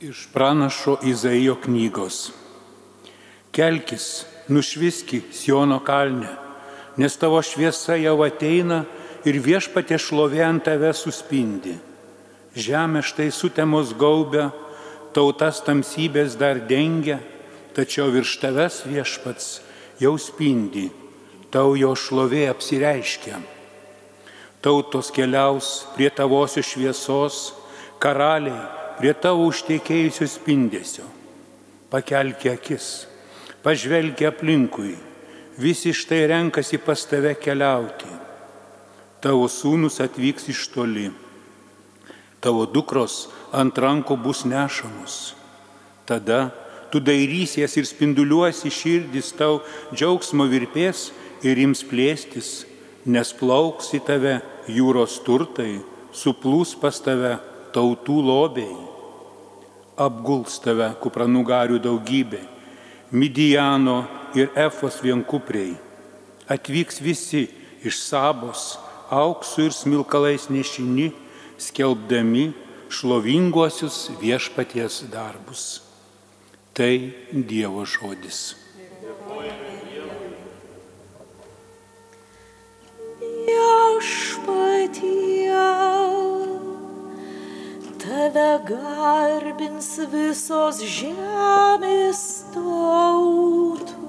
Iš pranašo Izaijo knygos. Kelkis, nušviski Siono kalne, nes tavo šviesa jau ateina ir viešpatė šlovė ant tave suspindi. Žemė štai sutemos gaubia, tautas tamsybės dar dengia, tačiau virš tavęs viešpats jau spindi, tau jo šlovė apsireiškia. Tautos keliaus prie tavosios šviesos, karaliai prie tavo užtiekėjusio spindesio. Pakelki akis, pažvelgi aplinkui, visi štai renkasi pas tave keliauti. Tavo sūnus atvyks iš toli, tavo dukros ant rankų bus nešamos. Tada tu dairysies ir spinduliuosi širdis tau džiaugsmo virpės ir ims plėstis, nes plauks į tave jūros turtai, suplūs pas tave tautų lobiai apguls tave kupranugarių daugybė, Midijano ir Efos vienkupriai. Atvyks visi iš sabos, auksų ir smilkalais nešini, skelbdami šlovinguosius viešpaties darbus. Tai Dievo žodis. Tave garbins visos žemės tautos.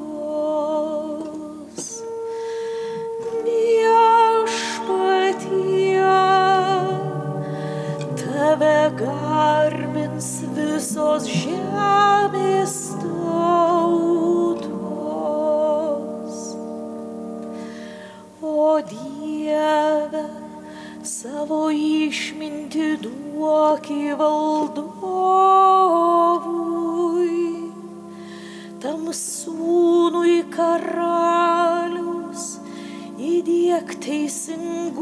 Įdėk teisingumą,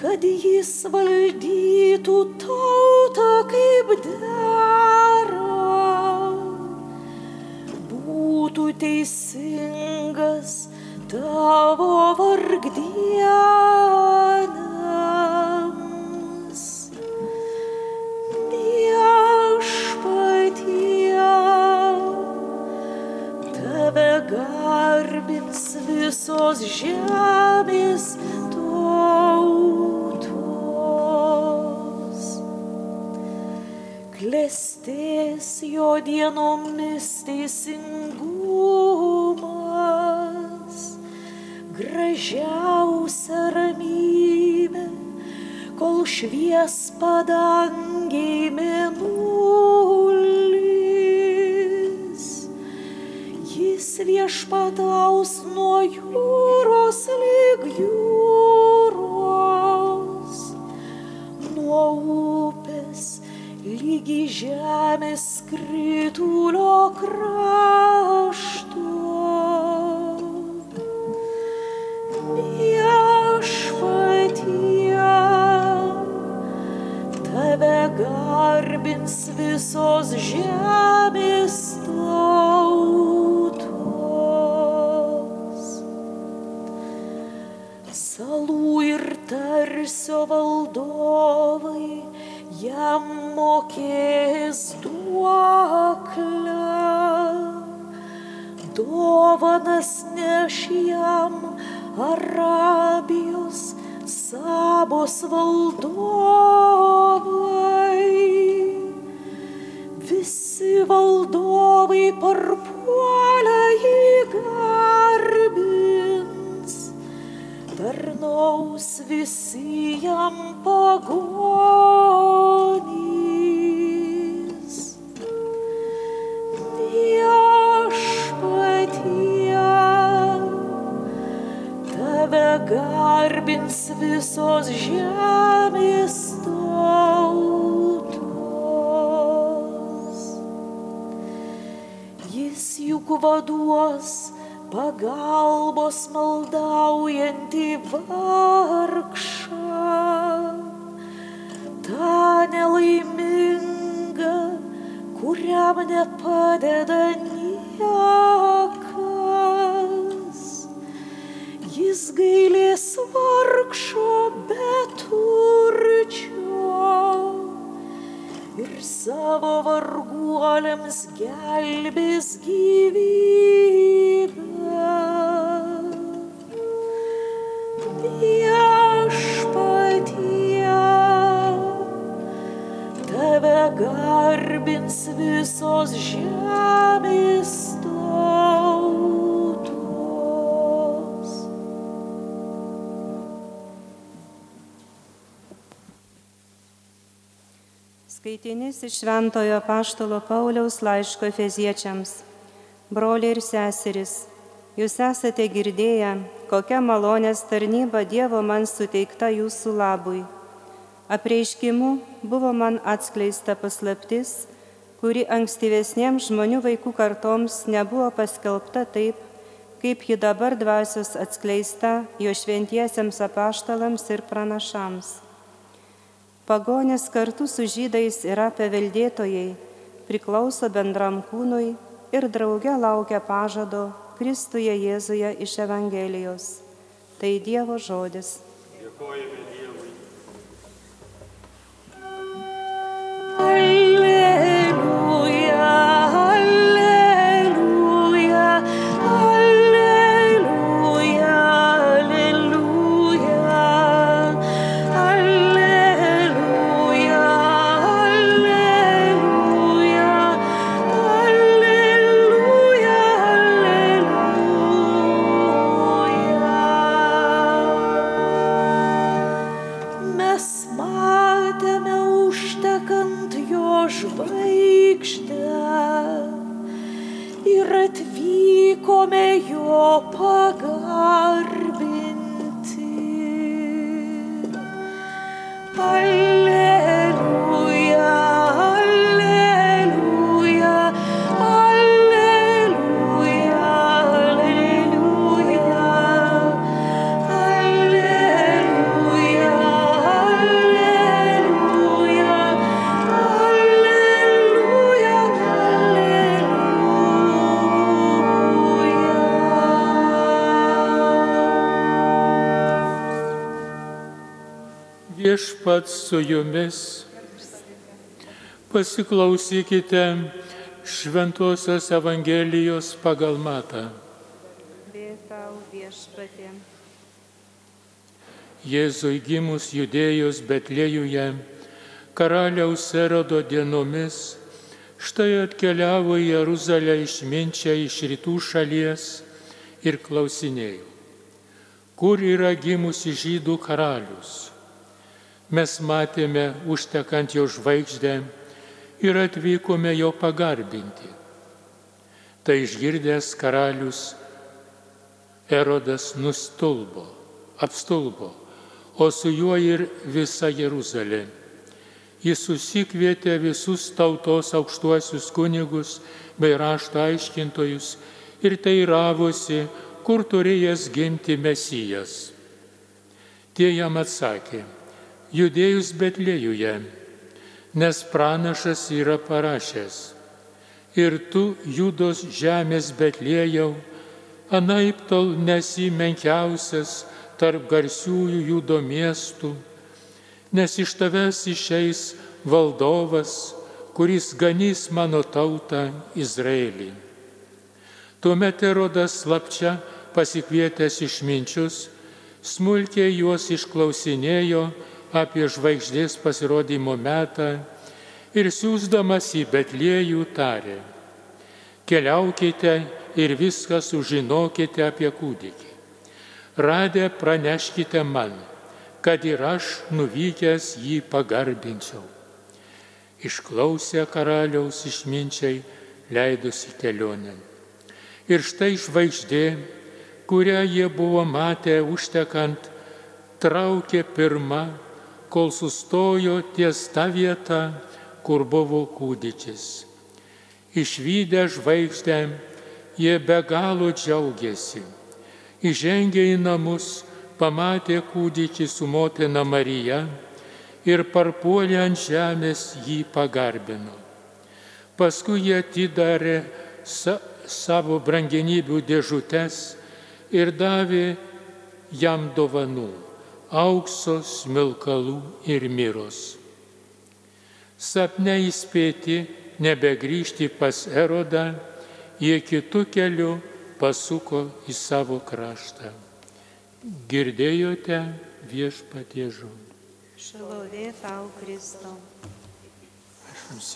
kad jis valdytų tautą kaip dera, būtų teisingas tavo vargdienams. Visos žemės tautos. Klestės jo dienomis teisingumas gražiausia ramybė, kol švies padangiai mėnulis. Aš pataus nuo jūros lygių. Tarsio valdovai jam mokės duoklę, dovanas neš jam Arabijos sabos valdovai. Visi valdovai parpuolę jį garbins, tarnaus visi jam pagonys. Viešpatie, tave garbins visos žemės tautos. Jis juk vaduos pagalbos maldaujantį vargšą, tą nelaimingą, kuriam nepadeda niekas. Jis gailės vargšo beturčio ir savo varguoliams gelbės gyvybę. Visos žemės tautos. Skaitinys iš Šventojo Paštalo Pauliaus laiško Efeziečiams. Broliai ir seserys, jūs esate girdėję, kokia malonės tarnyba Dievo man suteikta jūsų labui. Apreiškimu buvo man atskleista paslaptis, kuri ankstyvesniems žmonių vaikų kartoms nebuvo paskelbta taip, kaip ji dabar dvasios atskleista jo šventiesiems apaštalams ir pranašams. Pagonės kartu su žydais yra paveldėtojai, priklauso bendram kūnui ir drauge laukia pažado Kristuje Jėzuje iš Evangelijos. Tai Dievo žodis. Alleluja, Viešpats su jumis. Pasiklausykite Šventojios Evangelijos pagal matą. Jėzui gimus judėjus Betlėjuje, karaliaus erodo dienomis, štai atkeliavo į Jeruzalę išminčia iš rytų šalies ir klausinėjo, kur yra gimusi žydų karalius. Mes matėme užtekant jo žvaigždę ir atvykome jo pagarbinti. Tai išgirdęs karalius Erodas nustulbo, apstulbo, o su juo ir visa Jeruzalė. Jis susikvietė visus tautos aukštuosius kunigus bei rašto aiškintojus ir teiravosi, kur turėjęs gimti Mesijas. Tie jam atsakė, judėjus Betlėjuje, nes pranašas yra parašęs. Ir tu, judos žemės Betlėjau, anaip tol nesi menkiausias tarp garsiųjų judo miestų, nes iš tavęs išeis valdovas, kuris ganys mano tautą Izraelį. Tuomet erodas slapčia pasikvietęs išminčius, smulkiai juos išklausinėjo apie žvaigždės pasirodymo metą ir siūsdamas į Betliejų tarė. Keliaukite ir viską sužinokite apie kūdikį. Radę praneškite man, kad ir aš nuvykęs jį pagarbinčiau. Išklausė karaliaus išminčiai, leidusi kelionę. Ir štai žvaigždė, kurią jie buvo matę užtekant, traukė pirmą, kol sustojo ties ta vieta, kur buvo kūdikis. Išvykę žvaigždę, jie be galo džiaugiasi. Įžengė į namus, pamatė kūdikį su motina Marija ir parpuolė ant žemės jį pagarbino. Paskui jie atidarė sa savo brangenybių dėžutes ir davė jam dovanų - aukso, smilkalų ir miros. Sapne įspėti nebegrįžti pas Erodą, jie kitų kelių pasuko į savo kraštą. Girdėjote viešpatie žodį. Šlovė tau, Kristau. Jums.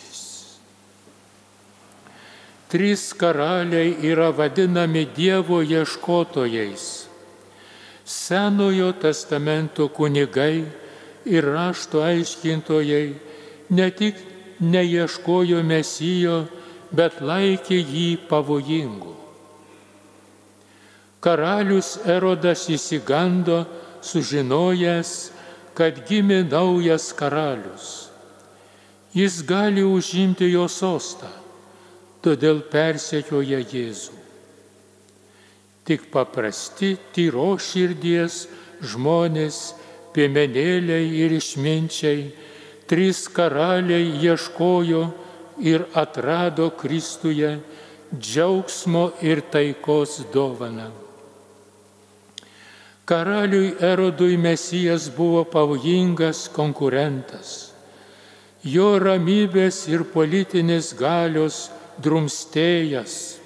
Trys karaliai yra vadinami Dievo ieškotojais. Senojo testamento kunigai ir rašto aiškintojai ne tik neieškojo mesijo, bet laikė jį pavojingu. Karalius Erodas įsigando, sužinojęs, kad gimė naujas karalius. Jis gali užimti jo sostą, todėl persekioja Jėzų. Tik paprasti, tyro širdies žmonės, piemenėliai ir išminčiai, trys karaliai ieškojo ir atrado Kristuje džiaugsmo ir taikos dovaną. Karaliui Erodui Mesijas buvo pavojingas konkurentas. Jo ramybės ir politinės galios drumstėjas.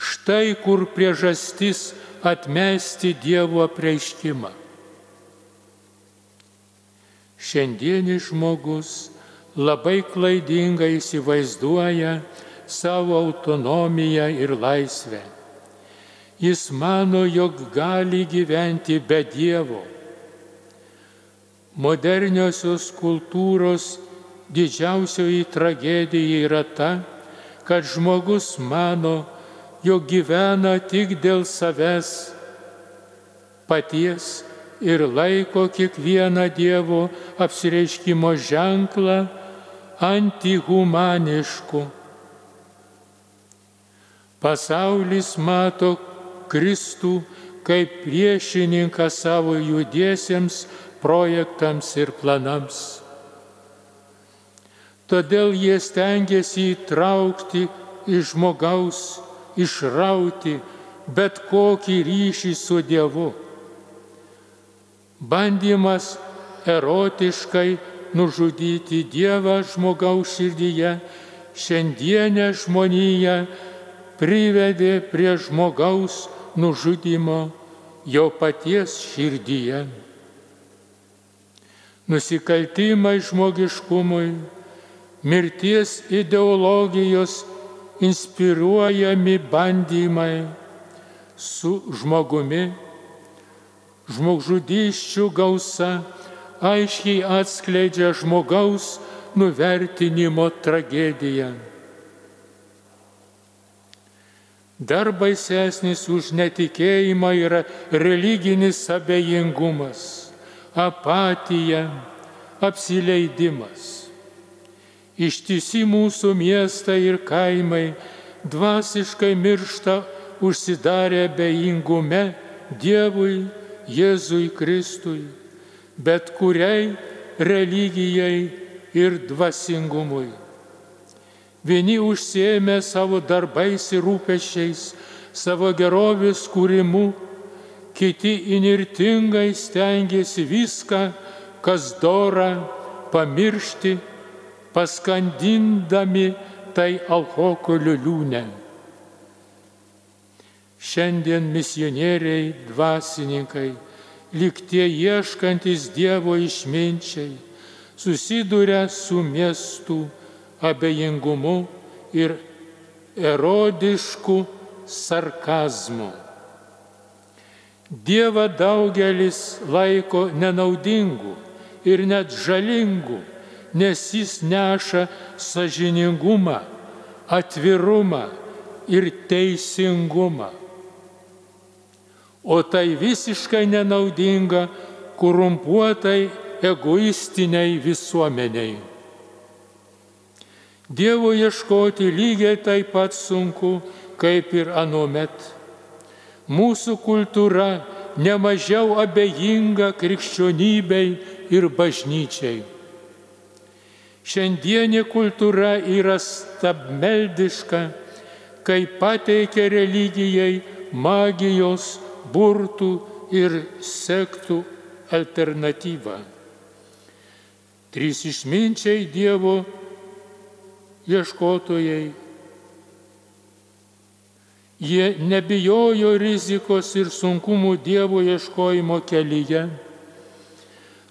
Štai kur priežastis atmesti Dievo apreiškimą. Šiandienis žmogus labai klaidingai įsivaizduoja savo autonomiją ir laisvę. Jis mano, jog gali gyventi be Dievo. Moderniosios kultūros didžiausioji tragedija yra ta, kad žmogus mano, jog gyvena tik dėl savęs paties ir laiko kiekvieną Dievo apsireiškimo ženklą antihumanišku. Pasaulis mato Kristų kaip priešininką savo judiesiems projektams ir planams. Todėl jie stengiasi įtraukti iš žmogaus, išrauti bet kokį ryšį su Dievu bandymas erotiškai nužudyti Dievą žmogaus širdyje, šiandienę žmoniją privedė prie žmogaus nužudimo jo paties širdyje. Nusikaltimai žmogiškumui, mirties ideologijos inspiruojami bandymai su žmogumi žmogžudyščių gausa aiškiai atskleidžia žmogaus nuvertinimo tragediją. Dar baisesnis už netikėjimą yra religinis abejingumas, apatija, apsileidimas. Ištisi mūsų miestai ir kaimai dvasiškai miršta užsidarę abejingume Dievui Jėzui Kristui, bet kuriai religijai ir dvasingumui. Vieni užsiemė savo darbais ir rūpešiais, savo gerovės kūrimu, kiti inirtingai stengiasi viską, kas dora, pamiršti, paskandindami tai alkoholio liūnę. Šiandien misionieriai, dvasininkai, lyg tie ieškantis Dievo išminčiai, susiduria su miestų abejingumu ir erodišku sarkazmu. Dievą daugelis laiko nenaudingu ir net žalingu, nes jis neša sažiningumą, atvirumą ir teisingumą o tai visiškai nenaudinga korumpuotai egoistiniai visuomeniai. Dievo ieškoti lygiai taip pat sunku, kaip ir anuomet. Mūsų kultūra nemažiau abejinga krikščionybei ir bažnyčiai. Šiandienė kultūra yra stabmeldiška, kai pateikia religijai magijos, burtų ir sektų alternatyvą. Trys išminčiai Dievo ieškotojai. Jie nebijojo rizikos ir sunkumų Dievo ieškojimo kelyje.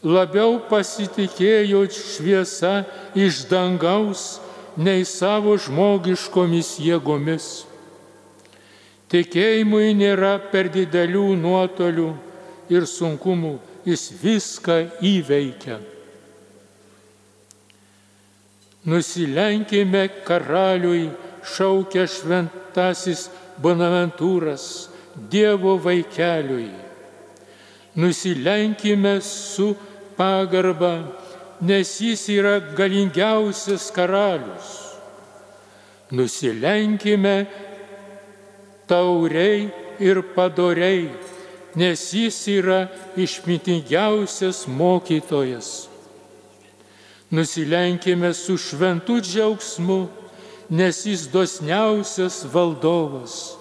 Labiau pasitikėjo šviesa iš dangaus nei savo žmogiškomis jėgomis. Tikėjimui nėra per didelių nuotolių ir sunkumų, jis viską įveikia. Nusilenkime karaliui, šaukia šventasis Bonaventūras, Dievo vaikeliui. Nusilenkime su pagarba, nes jis yra galingiausias karalius. Nusilenkime tauriai ir padoriai, nes jis yra išmintingiausias mokytojas nusilenkime su šventu džiaugsmu, nes jis dosniausias valdovas.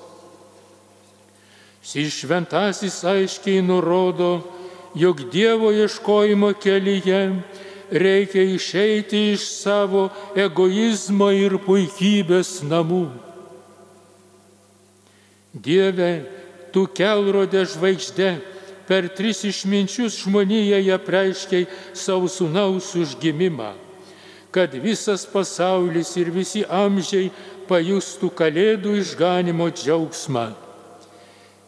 Šis šventasis aiškiai nurodo, jog Dievo ieškojimo kelyje reikia išeiti iš savo egoizmo ir puikybės namų. Dieve, tu kelrodė žvaigždė, per tris išminčius žmonėje preiškiai savo sunaus užgimimą, kad visas pasaulis ir visi amžiai pajustų kalėdų išganimo džiaugsmą.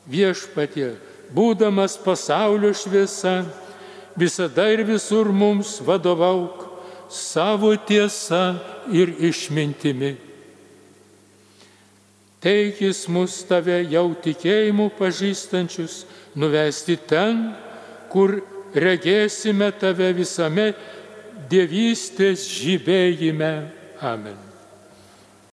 Viešpatie, būdamas pasaulio šviesa, visada ir visur mums vadovauk savo tiesa ir išmintimi. Teikis mus tave jau tikėjimu pažįstančius, nuvesti ten, kur regėsime tave visame dievystės žybėjime. Amen.